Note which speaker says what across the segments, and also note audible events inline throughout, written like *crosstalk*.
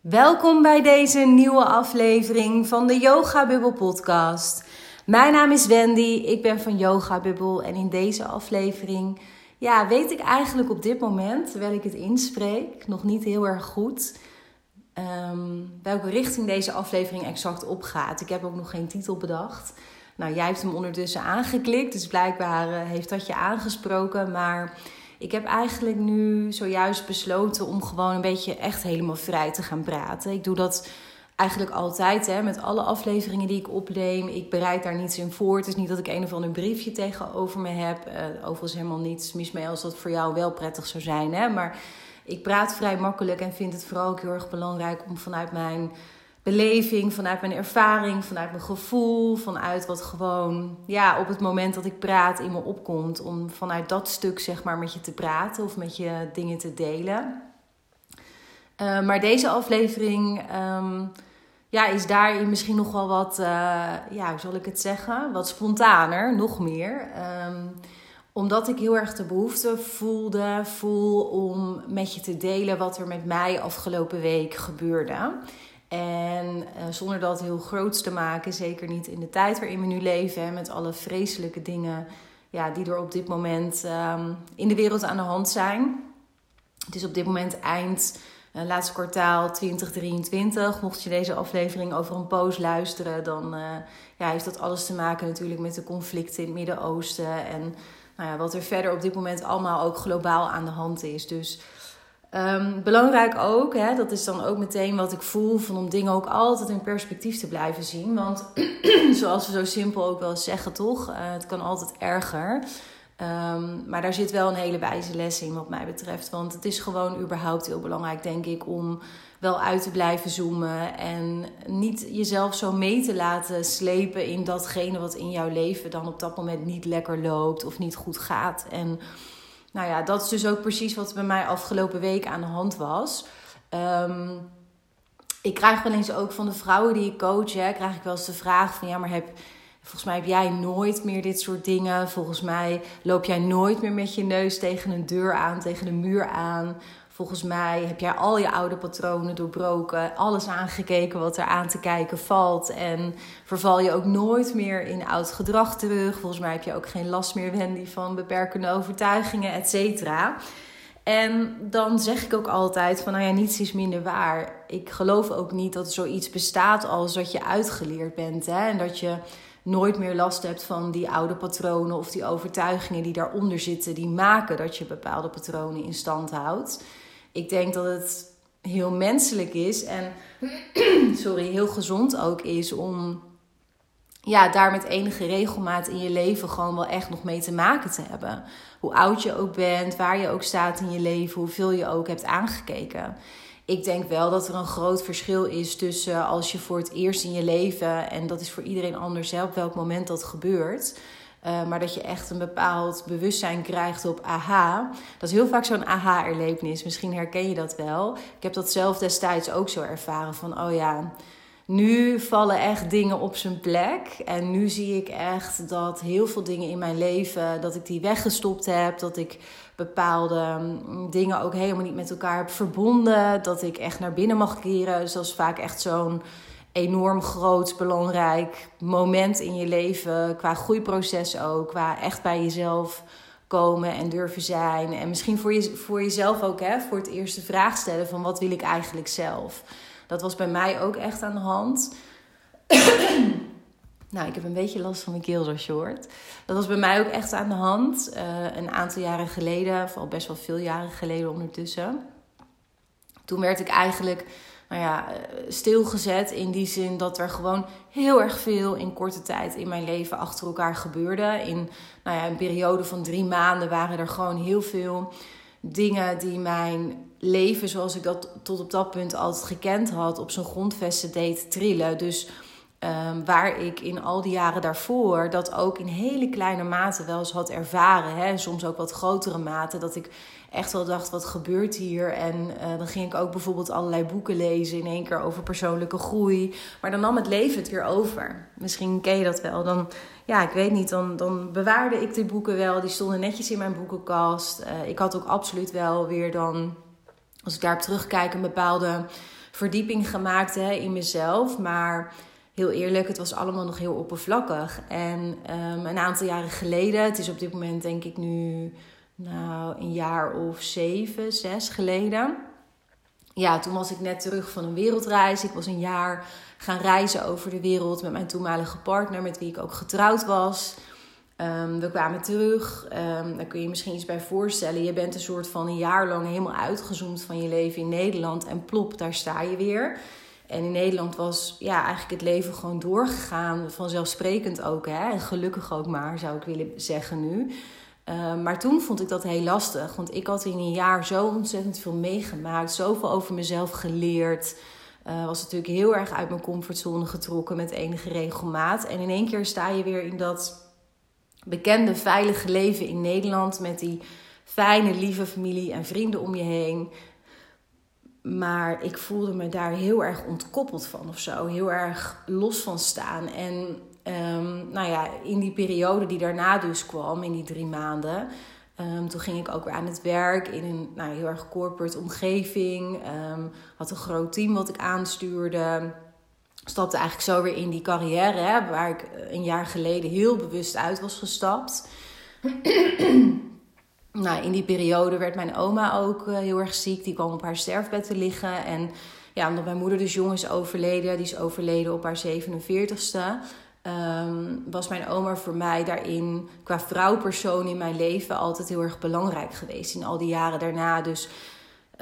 Speaker 1: Welkom bij deze nieuwe aflevering van de Yoga Bubble podcast. Mijn naam is Wendy, ik ben van Yoga Bubble en in deze aflevering ja, weet ik eigenlijk op dit moment, terwijl ik het inspreek, nog niet heel erg goed ehm, welke richting deze aflevering exact opgaat. Ik heb ook nog geen titel bedacht. Nou, jij hebt hem ondertussen aangeklikt, dus blijkbaar eh, heeft dat je aangesproken, maar ik heb eigenlijk nu zojuist besloten om gewoon een beetje echt helemaal vrij te gaan praten. Ik doe dat eigenlijk altijd hè, met alle afleveringen die ik opneem. Ik bereid daar niets in voor. Het is niet dat ik een of ander briefje tegenover me heb. Uh, overigens helemaal niets mis mee als dat voor jou wel prettig zou zijn. Hè? Maar ik praat vrij makkelijk en vind het vooral ook heel erg belangrijk om vanuit mijn beleving, vanuit mijn ervaring, vanuit mijn gevoel, vanuit wat gewoon ja, op het moment dat ik praat in me opkomt, om vanuit dat stuk zeg maar met je te praten of met je dingen te delen. Uh, maar deze aflevering um, ja, is daarin misschien nog wel wat, uh, ja, hoe zal ik het zeggen, wat spontaner, nog meer. Um, omdat ik heel erg de behoefte voelde, voel om met je te delen wat er met mij afgelopen week gebeurde. En uh, zonder dat heel groots te maken, zeker niet in de tijd waarin we nu leven, met alle vreselijke dingen ja, die er op dit moment um, in de wereld aan de hand zijn. Het is op dit moment eind uh, laatste kwartaal 2023. Mocht je deze aflevering over een poos luisteren, dan uh, ja, heeft dat alles te maken natuurlijk met de conflicten in het Midden-Oosten. En nou ja, wat er verder op dit moment allemaal ook globaal aan de hand is. Dus Um, belangrijk ook, hè, dat is dan ook meteen wat ik voel, van om dingen ook altijd in perspectief te blijven zien. Want *clears throat* zoals we zo simpel ook wel zeggen, toch? Uh, het kan altijd erger. Um, maar daar zit wel een hele wijze les in, wat mij betreft. Want het is gewoon überhaupt heel belangrijk, denk ik, om wel uit te blijven zoomen. En niet jezelf zo mee te laten slepen in datgene wat in jouw leven dan op dat moment niet lekker loopt of niet goed gaat. En nou ja, dat is dus ook precies wat bij mij afgelopen week aan de hand was. Um, ik krijg wel eens ook van de vrouwen die ik coach, hè, krijg ik wel eens de vraag van ja, maar heb, volgens mij heb jij nooit meer dit soort dingen. Volgens mij loop jij nooit meer met je neus tegen een deur aan, tegen een muur aan. Volgens mij heb jij al je oude patronen doorbroken, alles aangekeken wat er aan te kijken valt. En verval je ook nooit meer in oud gedrag terug. Volgens mij heb je ook geen last meer, Wendy, van beperkende overtuigingen, et cetera. En dan zeg ik ook altijd van, nou ja, niets is minder waar. Ik geloof ook niet dat er zoiets bestaat als dat je uitgeleerd bent. Hè? En dat je nooit meer last hebt van die oude patronen of die overtuigingen die daaronder zitten, die maken dat je bepaalde patronen in stand houdt. Ik denk dat het heel menselijk is en *clears throat* sorry, heel gezond ook is om ja, daar met enige regelmaat in je leven gewoon wel echt nog mee te maken te hebben. Hoe oud je ook bent, waar je ook staat in je leven, hoeveel je ook hebt aangekeken. Ik denk wel dat er een groot verschil is tussen als je voor het eerst in je leven, en dat is voor iedereen anders, hè, op welk moment dat gebeurt uh, maar dat je echt een bepaald bewustzijn krijgt op aha. Dat is heel vaak zo'n aha-erlevenis. Misschien herken je dat wel. Ik heb dat zelf destijds ook zo ervaren. Van oh ja, nu vallen echt dingen op zijn plek. En nu zie ik echt dat heel veel dingen in mijn leven, dat ik die weggestopt heb. Dat ik bepaalde mm, dingen ook helemaal niet met elkaar heb verbonden. Dat ik echt naar binnen mag keren. Dus dat is vaak echt zo'n enorm groot, belangrijk moment in je leven. Qua groeiproces ook. Qua echt bij jezelf komen en durven zijn. En misschien voor, je, voor jezelf ook, hè, voor het eerste vraag stellen van wat wil ik eigenlijk zelf. Dat was bij mij ook echt aan de hand. *coughs* nou, ik heb een beetje last van mijn keel zoals je. Dat was bij mij ook echt aan de hand. Uh, een aantal jaren geleden, of al best wel veel jaren geleden ondertussen. Toen werd ik eigenlijk nou ja, eh, stilgezet. In die zin dat er gewoon heel erg veel in korte tijd in mijn leven achter elkaar gebeurde. In nou ja, een periode van drie maanden waren er gewoon heel veel dingen die mijn leven, zoals ik dat tot op dat punt altijd gekend had, op zijn grondvesten deed trillen. Dus um, waar ik in al die jaren daarvoor dat ook in hele kleine mate wel eens had ervaren. Hè? Soms ook wat grotere mate. Dat ik echt wel dacht, wat gebeurt hier? En uh, dan ging ik ook bijvoorbeeld allerlei boeken lezen in één keer over persoonlijke groei. Maar dan nam het leven het weer over. Misschien ken je dat wel. Dan, ja, ik weet niet, dan, dan bewaarde ik die boeken wel. Die stonden netjes in mijn boekenkast. Uh, ik had ook absoluut wel weer dan, als ik daarop terugkijk, een bepaalde verdieping gemaakt hè, in mezelf. Maar heel eerlijk, het was allemaal nog heel oppervlakkig. En um, een aantal jaren geleden, het is op dit moment denk ik nu nou, een jaar of zeven, zes geleden. Ja, toen was ik net terug van een wereldreis. Ik was een jaar gaan reizen over de wereld met mijn toenmalige partner, met wie ik ook getrouwd was. Um, we kwamen terug. Um, daar kun je je misschien iets bij voorstellen. Je bent een soort van een jaar lang helemaal uitgezoomd van je leven in Nederland. En plop, daar sta je weer. En in Nederland was ja, eigenlijk het leven gewoon doorgegaan. Vanzelfsprekend ook. Hè? En gelukkig ook maar, zou ik willen zeggen nu. Um, maar toen vond ik dat heel lastig. Want ik had in een jaar zo ontzettend veel meegemaakt. Zoveel over mezelf geleerd. Uh, was natuurlijk heel erg uit mijn comfortzone getrokken met enige regelmaat. En in één keer sta je weer in dat bekende, veilige leven in Nederland. Met die fijne, lieve familie en vrienden om je heen. Maar ik voelde me daar heel erg ontkoppeld van of zo. Heel erg los van staan. En um, nou ja, in die periode die daarna dus kwam, in die drie maanden. Um, toen ging ik ook weer aan het werk in een nou, heel erg corporate omgeving. Um, had een groot team wat ik aanstuurde stapte eigenlijk zo weer in die carrière, hè, waar ik een jaar geleden heel bewust uit was gestapt. Nou, in die periode werd mijn oma ook uh, heel erg ziek. Die kwam op haar sterfbed te liggen. En ja, omdat mijn moeder dus jong is overleden, die is overleden op haar 47ste. Um, was mijn oma voor mij daarin qua vrouwpersoon in mijn leven altijd heel erg belangrijk geweest. In al die jaren daarna. Dus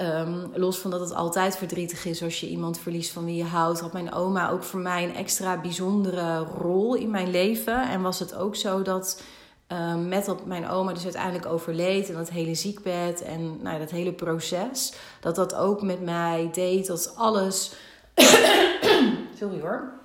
Speaker 1: Um, los van dat het altijd verdrietig is als je iemand verliest van wie je houdt, had mijn oma ook voor mij een extra bijzondere rol in mijn leven. En was het ook zo dat um, met dat mijn oma dus uiteindelijk overleed en dat hele ziekbed en nou, dat hele proces, dat dat ook met mij deed dat alles. *coughs* Sorry hoor.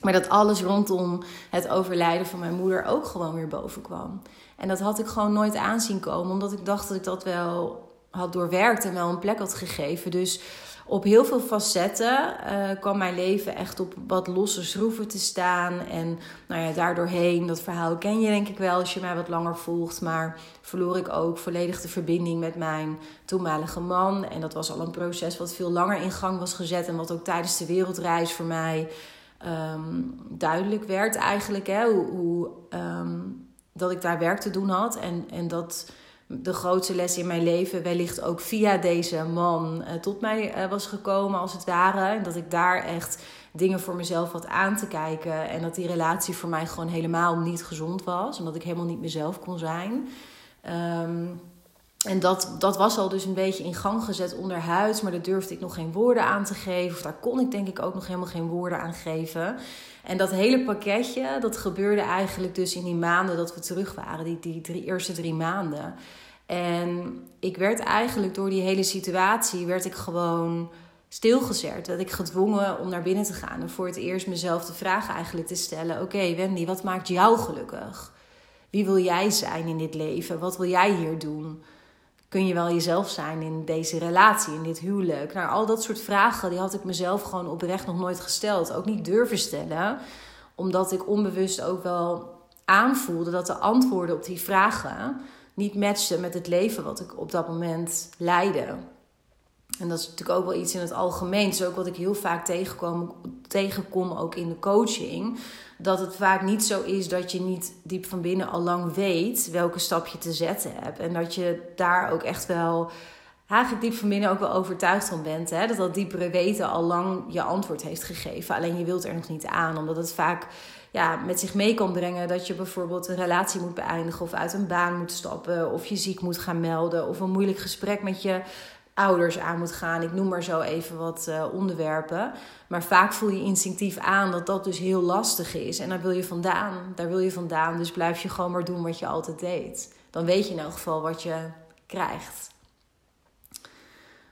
Speaker 1: Maar dat alles rondom het overlijden van mijn moeder ook gewoon weer boven kwam. En dat had ik gewoon nooit aanzien komen, omdat ik dacht dat ik dat wel had doorwerkt en wel een plek had gegeven. Dus op heel veel facetten uh, kwam mijn leven echt op wat losse schroeven te staan. En nou ja, daardoorheen, dat verhaal ken je denk ik wel als je mij wat langer volgt. Maar verloor ik ook volledig de verbinding met mijn toenmalige man. En dat was al een proces wat veel langer in gang was gezet. En wat ook tijdens de wereldreis voor mij um, duidelijk werd eigenlijk. Hè, hoe, um, dat ik daar werk te doen had. En, en dat de grootste les in mijn leven wellicht ook via deze man uh, tot mij uh, was gekomen, als het ware. En dat ik daar echt dingen voor mezelf had aan te kijken. En dat die relatie voor mij gewoon helemaal niet gezond was. Omdat ik helemaal niet mezelf kon zijn. Um, en dat, dat was al dus een beetje in gang gezet onderhuids. Maar daar durfde ik nog geen woorden aan te geven. Of daar kon ik denk ik ook nog helemaal geen woorden aan geven. En dat hele pakketje, dat gebeurde eigenlijk dus in die maanden dat we terug waren. Die, die drie, eerste drie maanden. En ik werd eigenlijk door die hele situatie, werd ik gewoon stilgezet. Werd ik gedwongen om naar binnen te gaan. En voor het eerst mezelf de vraag eigenlijk te stellen. Oké Wendy, wat maakt jou gelukkig? Wie wil jij zijn in dit leven? Wat wil jij hier doen? Kun je wel jezelf zijn in deze relatie, in dit huwelijk? Nou, al dat soort vragen die had ik mezelf gewoon oprecht nog nooit gesteld. Ook niet durven stellen, omdat ik onbewust ook wel aanvoelde dat de antwoorden op die vragen niet matchten met het leven wat ik op dat moment leidde. En dat is natuurlijk ook wel iets in het algemeen. Dat is ook wat ik heel vaak tegenkom, tegenkom ook in de coaching dat het vaak niet zo is dat je niet diep van binnen al lang weet welke stap je te zetten hebt. En dat je daar ook echt wel eigenlijk diep van binnen ook wel overtuigd van bent. Hè? Dat dat diepere weten al lang je antwoord heeft gegeven. Alleen je wilt er nog niet aan, omdat het vaak ja, met zich mee kan brengen dat je bijvoorbeeld een relatie moet beëindigen of uit een baan moet stappen of je ziek moet gaan melden of een moeilijk gesprek met je ouders aan moet gaan. Ik noem maar zo even wat uh, onderwerpen. Maar vaak voel je instinctief aan dat dat dus heel lastig is. En daar wil je vandaan. Daar wil je vandaan. Dus blijf je gewoon maar doen wat je altijd deed. Dan weet je in elk geval wat je krijgt.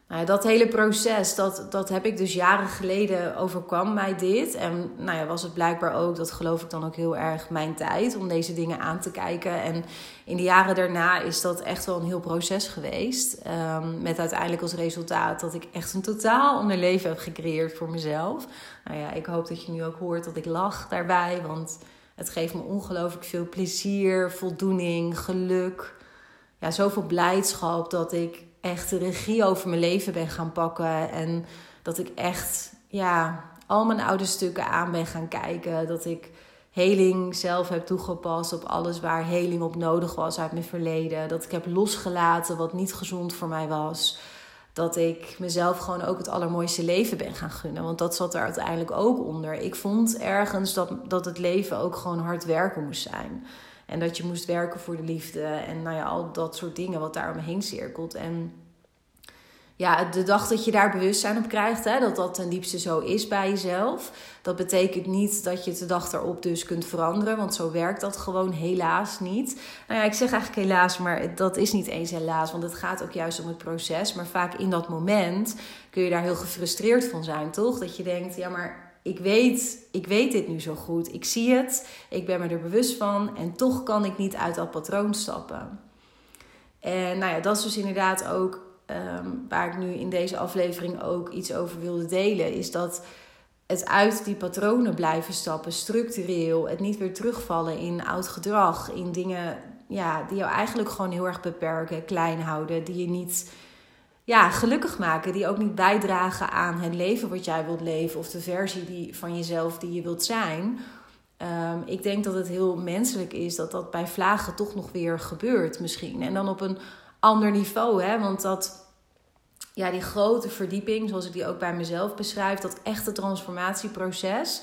Speaker 1: Nou dat hele proces, dat, dat heb ik dus jaren geleden overkwam mij dit. En nou ja, was het blijkbaar ook, dat geloof ik dan ook heel erg, mijn tijd om deze dingen aan te kijken. En in de jaren daarna is dat echt wel een heel proces geweest. Um, met uiteindelijk als resultaat dat ik echt een totaal ander leven heb gecreëerd voor mezelf. Nou ja, ik hoop dat je nu ook hoort dat ik lach daarbij, want het geeft me ongelooflijk veel plezier, voldoening, geluk. Ja, zoveel blijdschap dat ik echt de regie over mijn leven ben gaan pakken. En dat ik echt ja, al mijn oude stukken aan ben gaan kijken. Dat ik heling zelf heb toegepast op alles waar heling op nodig was uit mijn verleden. Dat ik heb losgelaten wat niet gezond voor mij was. Dat ik mezelf gewoon ook het allermooiste leven ben gaan gunnen. Want dat zat er uiteindelijk ook onder. Ik vond ergens dat, dat het leven ook gewoon hard werken moest zijn. En dat je moest werken voor de liefde. En nou ja, al dat soort dingen wat daar omheen cirkelt. En ja, de dag dat je daar bewustzijn op krijgt, hè, dat dat ten diepste zo is bij jezelf. Dat betekent niet dat je de dag erop dus kunt veranderen, want zo werkt dat gewoon helaas niet. Nou ja, ik zeg eigenlijk helaas, maar dat is niet eens helaas, want het gaat ook juist om het proces. Maar vaak in dat moment kun je daar heel gefrustreerd van zijn, toch? Dat je denkt, ja, maar ik weet, ik weet dit nu zo goed. Ik zie het, ik ben me er bewust van en toch kan ik niet uit dat patroon stappen. En nou ja, dat is dus inderdaad ook Ehm, waar ik nu in deze aflevering ook iets over wilde delen, is dat het uit die patronen blijven stappen, structureel, het niet weer terugvallen in oud gedrag, in dingen ja, die jou eigenlijk gewoon heel erg beperken, klein houden, die je niet ja, gelukkig maken, die ook niet bijdragen aan het leven wat jij wilt leven of de versie die, van jezelf die je wilt zijn. Ehm, ik denk dat het heel menselijk is dat dat bij vlagen toch nog weer gebeurt, misschien. En dan op een ander niveau. Hè? Want dat, ja, die grote verdieping, zoals ik die ook bij mezelf beschrijf, dat echte transformatieproces.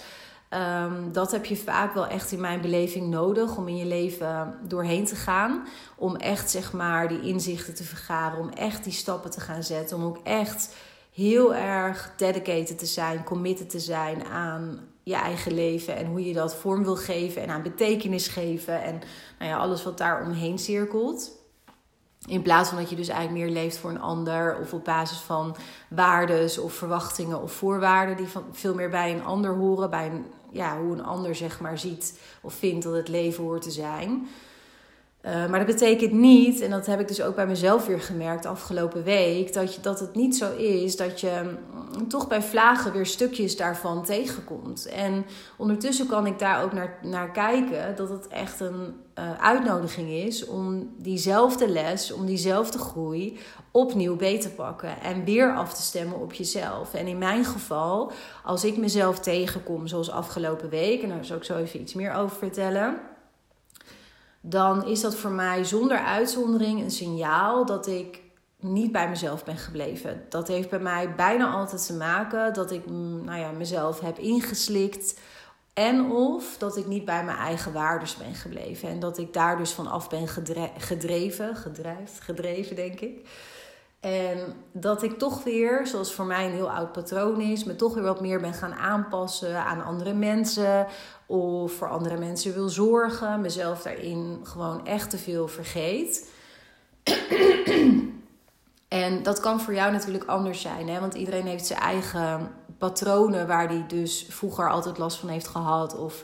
Speaker 1: Um, dat heb je vaak wel echt in mijn beleving nodig om in je leven doorheen te gaan. Om echt zeg maar die inzichten te vergaren, om echt die stappen te gaan zetten. Om ook echt heel erg dedicated te zijn, committed te zijn aan je eigen leven en hoe je dat vorm wil geven en aan betekenis geven en nou ja, alles wat daar omheen cirkelt. In plaats van dat je dus eigenlijk meer leeft voor een ander of op basis van waardes of verwachtingen of voorwaarden die van, veel meer bij een ander horen, bij een, ja, hoe een ander zeg maar ziet of vindt dat het leven hoort te zijn. Uh, maar dat betekent niet, en dat heb ik dus ook bij mezelf weer gemerkt afgelopen week, dat, je, dat het niet zo is dat je mm, toch bij vlagen weer stukjes daarvan tegenkomt. En ondertussen kan ik daar ook naar, naar kijken dat het echt een uh, uitnodiging is om diezelfde les, om diezelfde groei opnieuw beter te pakken en weer af te stemmen op jezelf. En in mijn geval, als ik mezelf tegenkom, zoals afgelopen week, en daar zal ik zo even iets meer over vertellen dan is dat voor mij zonder uitzondering een signaal dat ik niet bij mezelf ben gebleven. Dat heeft bij mij bijna altijd te maken dat ik mm, nou ja, mezelf heb ingeslikt. En of dat ik niet bij mijn eigen waardes ben gebleven. En dat ik daar dus van af ben gedreven, gedrijfd, gedreven denk ik. En dat ik toch weer, zoals voor mij een heel oud patroon is, me toch weer wat meer ben gaan aanpassen aan andere mensen. Of voor andere mensen wil zorgen. Mezelf daarin gewoon echt te veel vergeet. en dat kan voor jou natuurlijk anders zijn. Hè? Want iedereen heeft zijn eigen patronen waar hij dus vroeger altijd last van heeft gehad. Of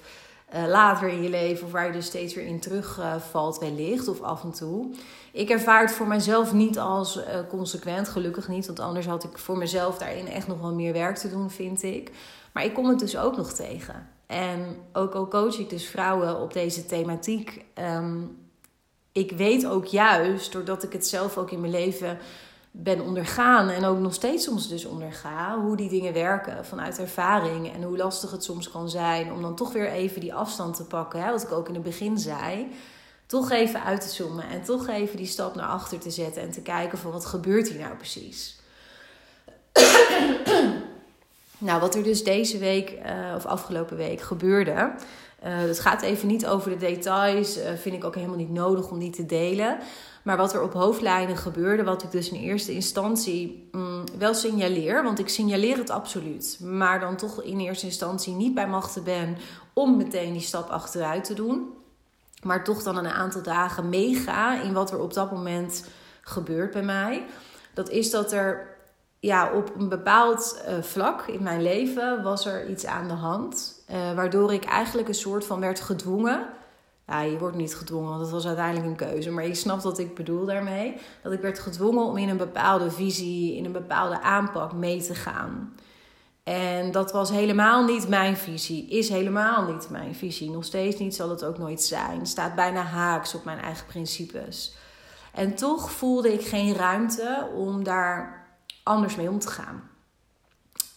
Speaker 1: uh, later in je leven, of waar je dus steeds weer in terugvalt, wellicht, of af en toe. Ik ervaar het voor mezelf niet als uh, consequent, gelukkig niet, want anders had ik voor mezelf daarin echt nog wel meer werk te doen, vind ik. Maar ik kom het dus ook nog tegen. En ook al coach ik dus vrouwen op deze thematiek, um, ik weet ook juist, doordat ik het zelf ook in mijn leven ben ondergaan en ook nog steeds soms dus onderga, hoe die dingen werken vanuit ervaring en hoe lastig het soms kan zijn om dan toch weer even die afstand te pakken, hè, wat ik ook in het begin zei, toch even uit te zoomen en toch even die stap naar achter te zetten en te kijken van wat gebeurt hier nou precies. *clears throat* nou, wat er dus deze week uh, of afgelopen week gebeurde, het gaat even niet over de details, uh, vind ik ook helemaal niet nodig om die te delen. Maar wat er op hoofdlijnen gebeurde, wat ik dus in eerste instantie mm, wel signaleer, want ik signaleer het absoluut, maar dan toch in eerste instantie niet bij machten ben om meteen die stap achteruit te doen, maar toch dan een aantal dagen meega in wat er op dat moment gebeurt bij mij. Dat is dat er ja, op een bepaald uh, vlak in mijn leven was er iets aan de hand, uh, waardoor ik eigenlijk een soort van werd gedwongen ja, je wordt niet gedwongen, want het was uiteindelijk een keuze. Maar je snapt wat ik bedoel daarmee. Dat ik werd gedwongen om in een bepaalde visie, in een bepaalde aanpak mee te gaan. En dat was helemaal niet mijn visie. Is helemaal niet mijn visie. Nog steeds niet, zal het ook nooit zijn. Staat bijna haaks op mijn eigen principes. En toch voelde ik geen ruimte om daar anders mee om te gaan.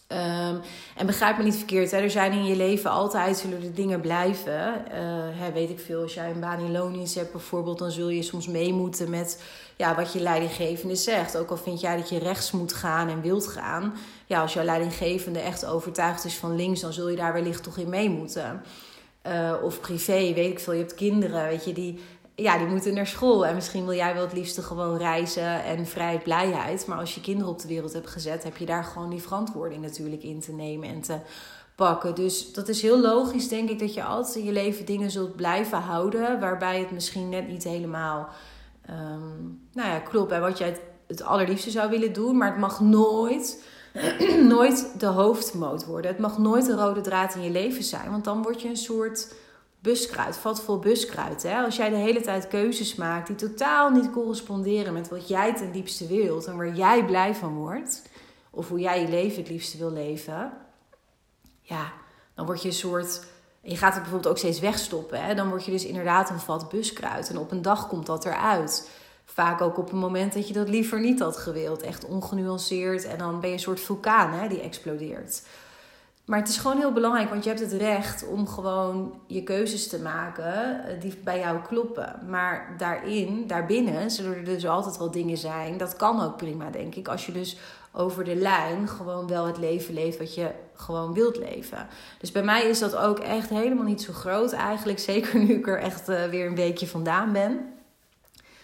Speaker 1: Ehm, en begrijp me niet verkeerd, hè, er zijn in je leven altijd zullen er dingen blijven. Uh, hè, weet ik veel, als jij een baan in loondienst hebt bijvoorbeeld, dan zul je soms mee moeten met ja, wat je leidinggevende zegt. Ook al vind jij dat je rechts moet gaan en wilt gaan. Ja, als jouw leidinggevende echt overtuigd is van links, dan zul je daar wellicht toch in mee moeten. Uh, of privé, weet ik veel, je hebt kinderen, weet je, die ja, die moeten naar school. En misschien wil jij wel het liefste gewoon reizen en vrijheid, blijheid. Maar als je kinderen op de wereld hebt gezet, heb je daar gewoon die verantwoording natuurlijk in te nemen en te pakken. Dus dat is heel logisch, denk ik, dat je altijd in je leven dingen zult blijven houden. Waarbij het misschien net niet helemaal um, nou ja, klopt bij wat jij het, het allerliefste zou willen doen. Maar het mag nooit. *clears throat* nooit de hoofdmoot worden. Het mag nooit de rode draad in je leven zijn. Want dan word je een soort buskruid, vat vol buskruid. Hè? Als jij de hele tijd keuzes maakt die totaal niet corresponderen met wat jij ten diepste wilt en waar jij blij van wordt, of hoe jij je leven het liefste wil leven, ja, dan word je een soort. Je gaat het bijvoorbeeld ook steeds wegstoppen. Hè? Dan word je dus inderdaad een vat buskruid. En op een dag komt dat eruit. Vaak ook op een moment dat je dat liever niet had gewild. Echt ongenuanceerd. En dan ben je een soort vulkaan hè, die explodeert. Maar het is gewoon heel belangrijk, want je hebt het recht om gewoon je keuzes te maken eh, die bij jou kloppen. Maar daarin, daarbinnen, zullen er dus altijd wel dingen zijn. Dat kan ook prima, denk ik. Als je dus over de lijn gewoon wel het leven leeft wat je gewoon wilt leven. Dus bij mij is dat ook echt helemaal niet zo groot eigenlijk. *laughs* Zeker nu ik er echt uh, weer een weekje vandaan ben.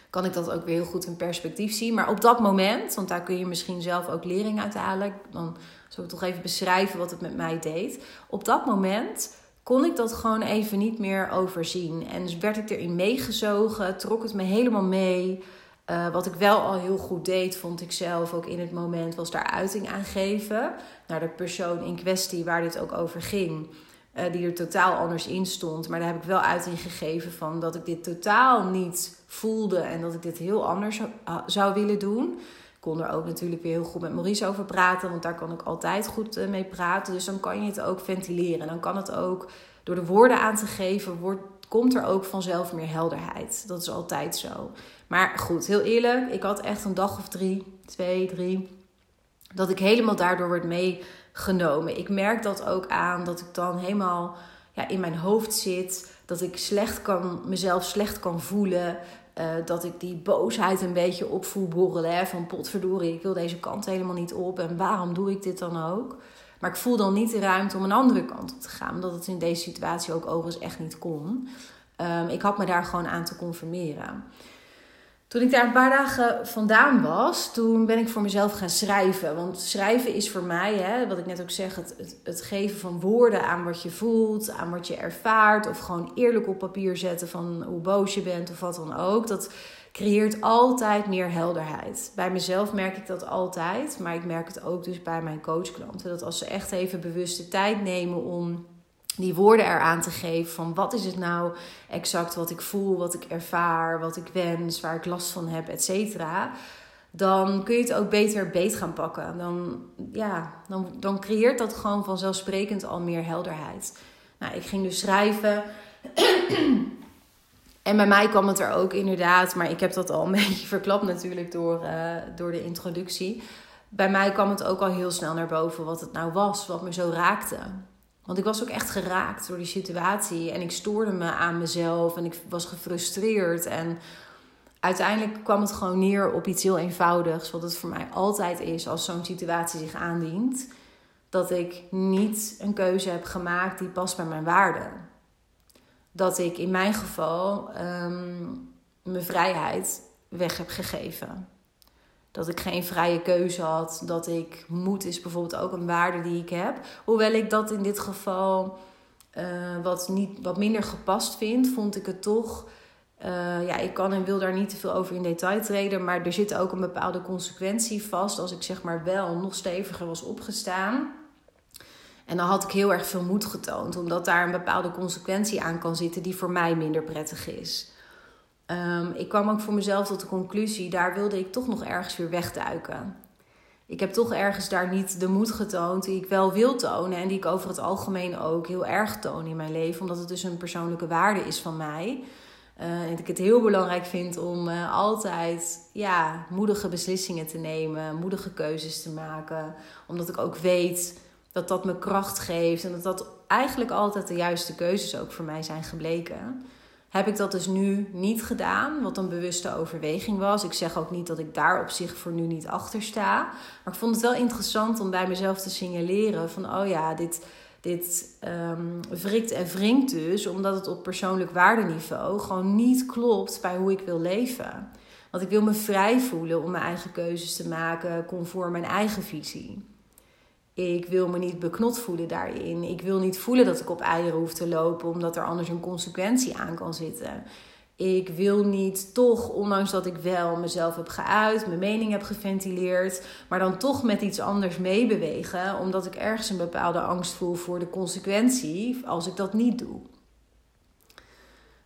Speaker 1: Kan ik dat ook weer heel goed in perspectief zien. Maar op dat moment, want daar kun je misschien zelf ook lering uit halen. Dan zal ik toch even beschrijven wat het met mij deed. Op dat moment kon ik dat gewoon even niet meer overzien. En dus werd ik erin meegezogen, trok het me helemaal mee. Uh, wat ik wel al heel goed deed, vond ik zelf ook in het moment, was daar uiting aan geven naar de persoon in kwestie waar dit ook over ging. Uh, die er totaal anders in stond. Maar daar heb ik wel uiting gegeven van dat ik dit totaal niet voelde en dat ik dit heel anders zou, zou willen doen kon er ook natuurlijk weer heel goed met Maurice over praten, want daar kan ik altijd goed eh, mee praten. Dus dan kan je het ook ventileren. Dan kan het ook door de woorden aan te geven, wordt, komt er ook vanzelf meer helderheid. Dat is altijd zo. Maar goed, heel eerlijk, ik had echt een dag of drie, twee, drie, dat ik helemaal daardoor werd meegenomen. Ik merk dat ook aan dat ik dan helemaal ja, in mijn hoofd zit. Dat ik slecht kan, mezelf slecht kan voelen. Uh, dat ik die boosheid een beetje op voel borrelen. Van potverdorie, ik wil deze kant helemaal niet op. En waarom doe ik dit dan ook? Maar ik voel dan niet de ruimte om een andere kant op te gaan. Omdat het in deze situatie ook overigens echt niet kon. Um, ik had me daar gewoon aan te conformeren. Toen ik daar een paar dagen vandaan was, toen ben ik voor mezelf gaan schrijven. Want schrijven is voor mij, hè, wat ik net ook zeg, het, het, het, geven van woorden aan wat je voelt, aan wat je ervaart. Of gewoon eerlijk op papier zetten van hoe boos je bent of wat dan ook. Dat creëert altijd meer helderheid. Bij mezelf merk ik dat altijd, maar ik merk het ook dus bij mijn coachklanten. Dat als ze echt even bewust de tijd nemen om die woorden eraan te geven van wat is het nou exact wat ik voel, wat ik ervaar, wat ik wens, waar ik last van heb, et cetera. Dan kun je het ook beter beet gaan pakken. Dan, ja, dan, dan creëert dat gewoon vanzelfsprekend al meer helderheid. Nou, ik ging dus schrijven. *clears throat* en bij mij kwam het er ook inderdaad, maar ik heb dat al een *laughs* beetje verklapt natuurlijk door, uh, door de introductie. Bij mij kwam het ook al heel snel naar boven wat het nou was, wat me zo raakte. Want ik was ook echt geraakt door die situatie. En ik stoorde me aan mezelf. En ik was gefrustreerd. En uiteindelijk kwam het gewoon neer op iets heel eenvoudigs. Wat het voor mij altijd is als zo'n situatie zich aandient. Dat ik niet een keuze heb gemaakt die past bij mijn waarden. Dat ik in mijn geval um, mijn vrijheid weg heb gegeven dat ik geen vrije keuze had. Dat ik moed is bijvoorbeeld ook een waarde die ik heb. Hoewel ik dat in dit geval uh, wat, niet, wat minder gepast vind, vond ik het toch. Uh, ja, ik kan en wil daar niet te veel over in detail treden. Maar er zit ook een bepaalde consequentie vast. Als ik zeg maar wel nog steviger was opgestaan. En dan had ik heel erg veel moed getoond. Omdat daar een bepaalde consequentie aan kan zitten die voor mij minder prettig is. Um, ik kwam ook voor mezelf tot de conclusie, daar wilde ik toch nog ergens weer wegduiken. Ik heb toch ergens daar niet de moed getoond die ik wel wil tonen en die ik over het algemeen ook heel erg toon in mijn leven, omdat het dus een persoonlijke waarde is van mij. Uh, en ik het heel belangrijk vind om uh, altijd ja, moedige beslissingen te nemen, moedige keuzes te maken. Omdat ik ook weet Dat dat me kracht geeft en dat dat eigenlijk altijd de juiste keuzes ook voor mij zijn gebleken. Heb ik dat dus nu niet gedaan, wat een bewuste overweging was. Ik zeg ook niet dat ik daar op zich voor nu niet achter sta. Maar ik vond het wel interessant om bij mezelf te signaleren van, oh ja, dit, dit um, wrikt en wringt dus, omdat het op persoonlijk waardeniveau gewoon niet klopt bij hoe ik wil leven. Want ik wil me vrij voelen om mijn eigen keuzes te maken conform mijn eigen visie. Ik wil me niet beknot voelen daarin. Ik wil niet voelen dat ik op eieren hoef te lopen, omdat er anders een consequentie aan kan zitten. Ik wil niet toch, ondanks dat ik wel mezelf heb geuit, mijn mening heb geventileerd, maar dan toch met iets anders meebewegen, omdat ik ergens een bepaalde angst voel voor de consequentie als ik dat niet doe.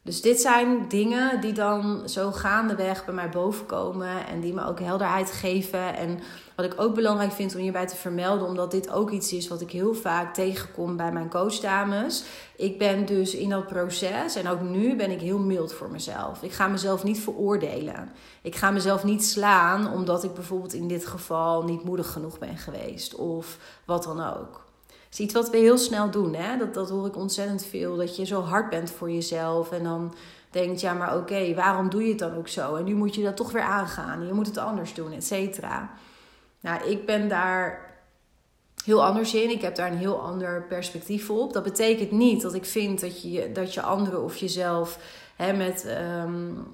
Speaker 1: Dus dit zijn dingen die dan zo gaandeweg bij mij bovenkomen en die me ook helderheid geven. En wat ik ook belangrijk vind om hierbij te vermelden, omdat dit ook iets is wat ik heel vaak tegenkom bij mijn coachdames. Ik ben dus in dat proces en ook nu ben ik heel mild voor mezelf. Ik ga mezelf niet veroordelen. Ik ga mezelf niet slaan omdat ik bijvoorbeeld in dit geval niet moedig genoeg ben geweest of wat dan ook is iets wat we heel snel doen. Hè? Dat, dat hoor ik ontzettend veel. Dat je zo hard bent voor jezelf. En dan denkt, ja, maar oké, waarom doe je het dan ook zo? En nu moet je dat toch weer aangaan. Je moet het anders doen, et cetera. Nou, ik ben daar heel anders in. Ik heb daar een heel ander perspectief op. Dat betekent niet dat ik vind dat je, dat je anderen of jezelf hè, met um,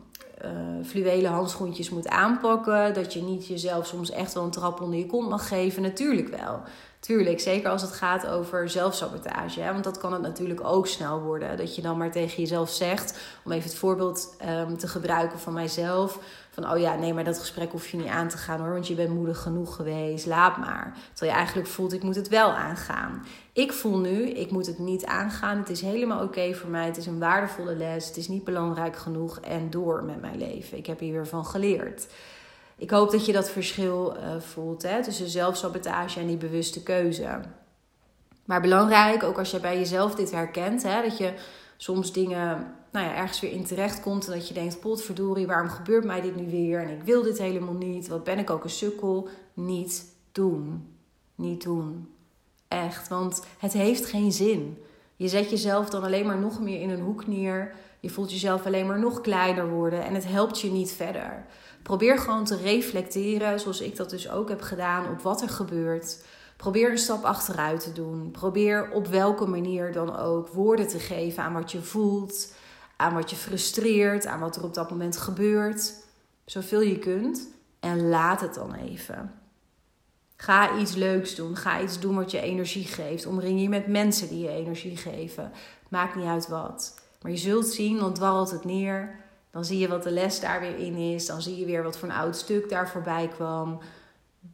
Speaker 1: fluwelen handschoentjes moet aanpakken. Dat je niet jezelf soms echt wel een trap onder je kont mag geven. Natuurlijk wel. Tuurlijk, zeker als het gaat over zelfsabotage. Hè? Want dat kan het natuurlijk ook snel worden. Dat je dan maar tegen jezelf zegt, om even het voorbeeld um, te gebruiken van mijzelf. Van, oh ja, nee, maar dat gesprek hoef je niet aan te gaan hoor, want je bent moedig genoeg geweest, laat maar. Terwijl je eigenlijk voelt, ik moet het wel aangaan. Ik voel nu, ik moet het niet aangaan. Het is helemaal oké voor mij. Het is een waardevolle les. Het is niet belangrijk genoeg en door met mijn leven. Ik heb hier weer van geleerd ik hoop dat je dat verschil uh, voelt hè, tussen zelfsabotage en die bewuste keuze. Maar belangrijk, ook als je bij jezelf dit herkent, hè, dat je soms dingen nou ja, ergens weer in terecht komt en dat je denkt: potverdorie, waarom gebeurt mij dit nu weer? En ik wil dit helemaal niet. Wat ben ik ook een sukkel? Niet doen. Niet doen. Echt, want het heeft geen zin. Je zet jezelf dan alleen maar nog meer in een hoek neer. Je voelt jezelf alleen maar nog kleiner worden en het helpt je niet verder. Probeer gewoon te reflecteren, zoals ik dat dus ook heb gedaan, op wat er gebeurt. Probeer een stap achteruit te doen. Probeer op welke manier dan ook woorden te geven aan wat je voelt, aan wat je frustreert, aan wat er op dat moment gebeurt. Zoveel je kunt. En laat het dan even. Ga iets leuks doen. Ga iets doen wat je energie geeft. Omring je met mensen die je energie geven. Maakt niet uit wat. Maar je zult zien, dan dwarrelt het neer. Dan zie je wat de les daar weer in is. Dan zie je weer wat voor een oud stuk daar voorbij kwam.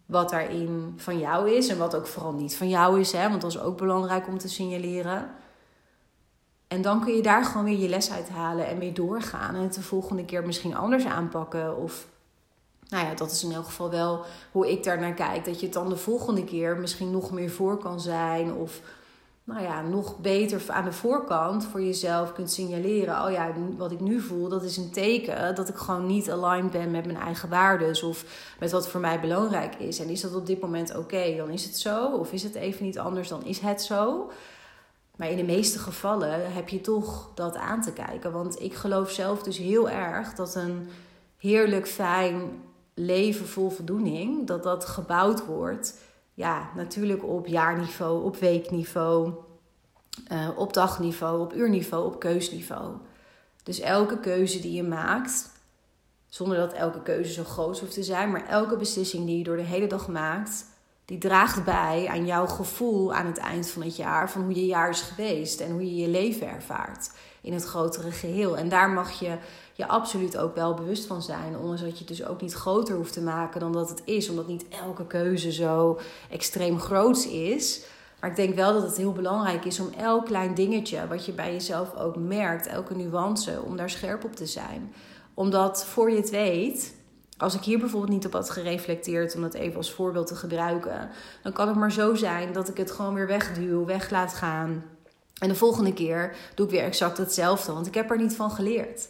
Speaker 1: Wat daarin van jou is en wat ook vooral niet van jou is. Hè? Want dat is ook belangrijk om te signaleren. En dan kun je daar gewoon weer je les uithalen en mee doorgaan. En het de volgende keer misschien anders aanpakken. Of nou ja, dat is in elk geval wel hoe ik daar naar kijk. Dat je het dan de volgende keer misschien nog meer voor kan zijn. Of nou ja, nog beter aan de voorkant voor jezelf kunt signaleren. Oh ja, wat ik nu voel, dat is een teken dat ik gewoon niet aligned ben met mijn eigen waarden of met wat voor mij belangrijk is. En is dat op dit moment oké, dan is het zo. Of is het even niet anders, dan is het zo. Maar in de meeste gevallen heb je toch dat aan te kijken. Want ik geloof zelf dus heel erg dat een heerlijk fijn leven vol voldoening, dat dat gebouwd wordt ja, natuurlijk op jaarniveau, op weekniveau, uh, op dagniveau, op uurniveau, op keusniveau. Dus elke keuze die je maakt, zonder dat elke keuze zo groot hoeft te zijn, maar elke beslissing die je door de hele dag maakt, die draagt bij aan jouw gevoel aan het eind van het jaar van hoe je jaar is geweest en hoe je je leven ervaart in het grotere geheel. En daar mag je je absoluut ook wel bewust van zijn. Ondanks dat je het dus ook niet groter hoeft te maken dan dat het is. Omdat niet elke keuze zo extreem groot is. Maar ik denk wel dat het heel belangrijk is om elk klein dingetje wat je bij jezelf ook merkt, elke nuance, om daar scherp op te zijn. Omdat voor je het weet, als ik hier bijvoorbeeld niet op had gereflecteerd, om dat even als voorbeeld te gebruiken, dan kan het maar zo zijn dat ik het gewoon weer wegduw, weg laat gaan. En de volgende keer doe ik weer exact hetzelfde, want ik heb er niet van geleerd.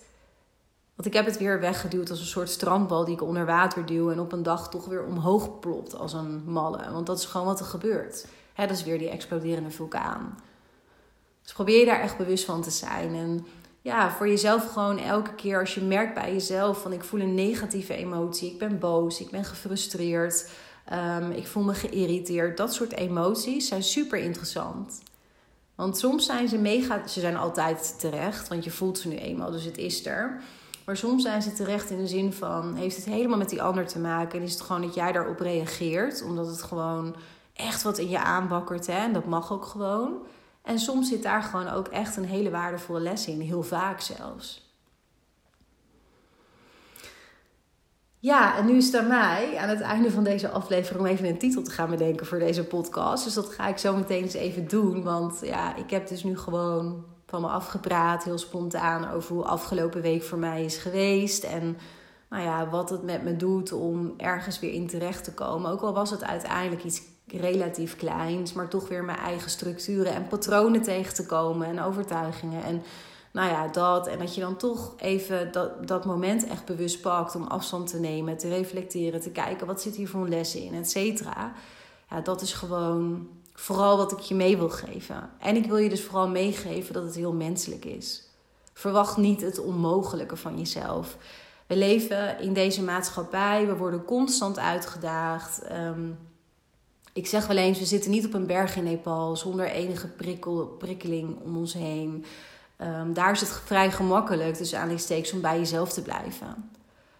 Speaker 1: Want ik heb het weer weggeduwd als een soort strandbal die ik onder water duw en op een dag toch weer omhoog plopt als een malle. Want dat is gewoon wat er gebeurt. Dat is weer die exploderende vulkaan. Dus probeer je daar echt bewust van te zijn. En ja, voor jezelf gewoon elke keer als je merkt bij jezelf van ik voel een negatieve emotie, ik ben boos, ik ben gefrustreerd, um, ik voel me geïrriteerd. Dat soort emoties zijn super interessant. Want soms zijn ze mega, ze zijn altijd terecht, want je voelt ze nu eenmaal, dus het is er. Maar soms zijn ze terecht in de zin van: heeft het helemaal met die ander te maken? En is het gewoon dat jij daarop reageert, omdat het gewoon echt wat in je aanbakkert. Hè? En dat mag ook gewoon. En soms zit daar gewoon ook echt een hele waardevolle les in, heel vaak zelfs. Ja, en nu is het aan mij aan het einde van deze aflevering om even een titel te gaan bedenken voor deze podcast. Dus dat ga ik zo meteen eens even doen. Want ja, ik heb dus nu gewoon van me afgepraat, heel spontaan, over hoe afgelopen week voor mij is geweest. En nou ja, wat het met me doet om ergens weer in terecht te komen. Ook al was het uiteindelijk iets relatief kleins, maar toch weer mijn eigen structuren en patronen tegen te komen en overtuigingen. En nou ja, dat. En dat je dan toch even dat, dat moment echt bewust pakt om afstand te nemen, te reflecteren, te kijken wat zit hier voor lessen in, et cetera. Ja, dat is gewoon vooral wat ik je mee wil geven. En ik wil je dus vooral meegeven dat het heel menselijk is. Verwacht niet het onmogelijke van jezelf. We leven in deze maatschappij, we worden constant uitgedaagd. Ehm, ik zeg wel eens, we zitten niet op een berg in Nepal zonder enige prikkel, prikkeling om ons heen. Ehm, daar is het vrij gemakkelijk, dus aanleidingstekens, om bij jezelf te blijven.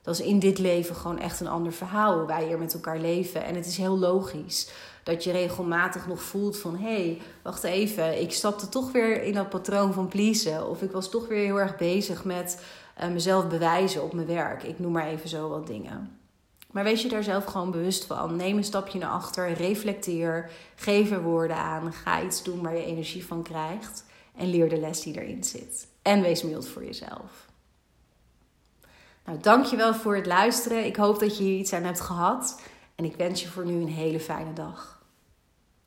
Speaker 1: Dat is in dit leven gewoon echt een ander verhaal, hoe wij hier met elkaar leven. En het is heel logisch dat je regelmatig nog voelt van... hé, hey, wacht even, ik stapte toch weer in dat patroon van pleasen. Of ik was toch weer heel erg bezig met uh, mezelf bewijzen op mijn werk. Ik noem maar even zo wat dingen. Maar wees je daar zelf gewoon bewust van. Neem een stapje naar achter, reflecteer, geef er woorden aan. Ga iets doen waar je energie van krijgt. En leer de les die erin zit. En wees mild voor jezelf. Nou, dankjewel voor het luisteren. Ik hoop dat je hier iets aan hebt gehad. En ik wens je voor nu een hele fijne dag.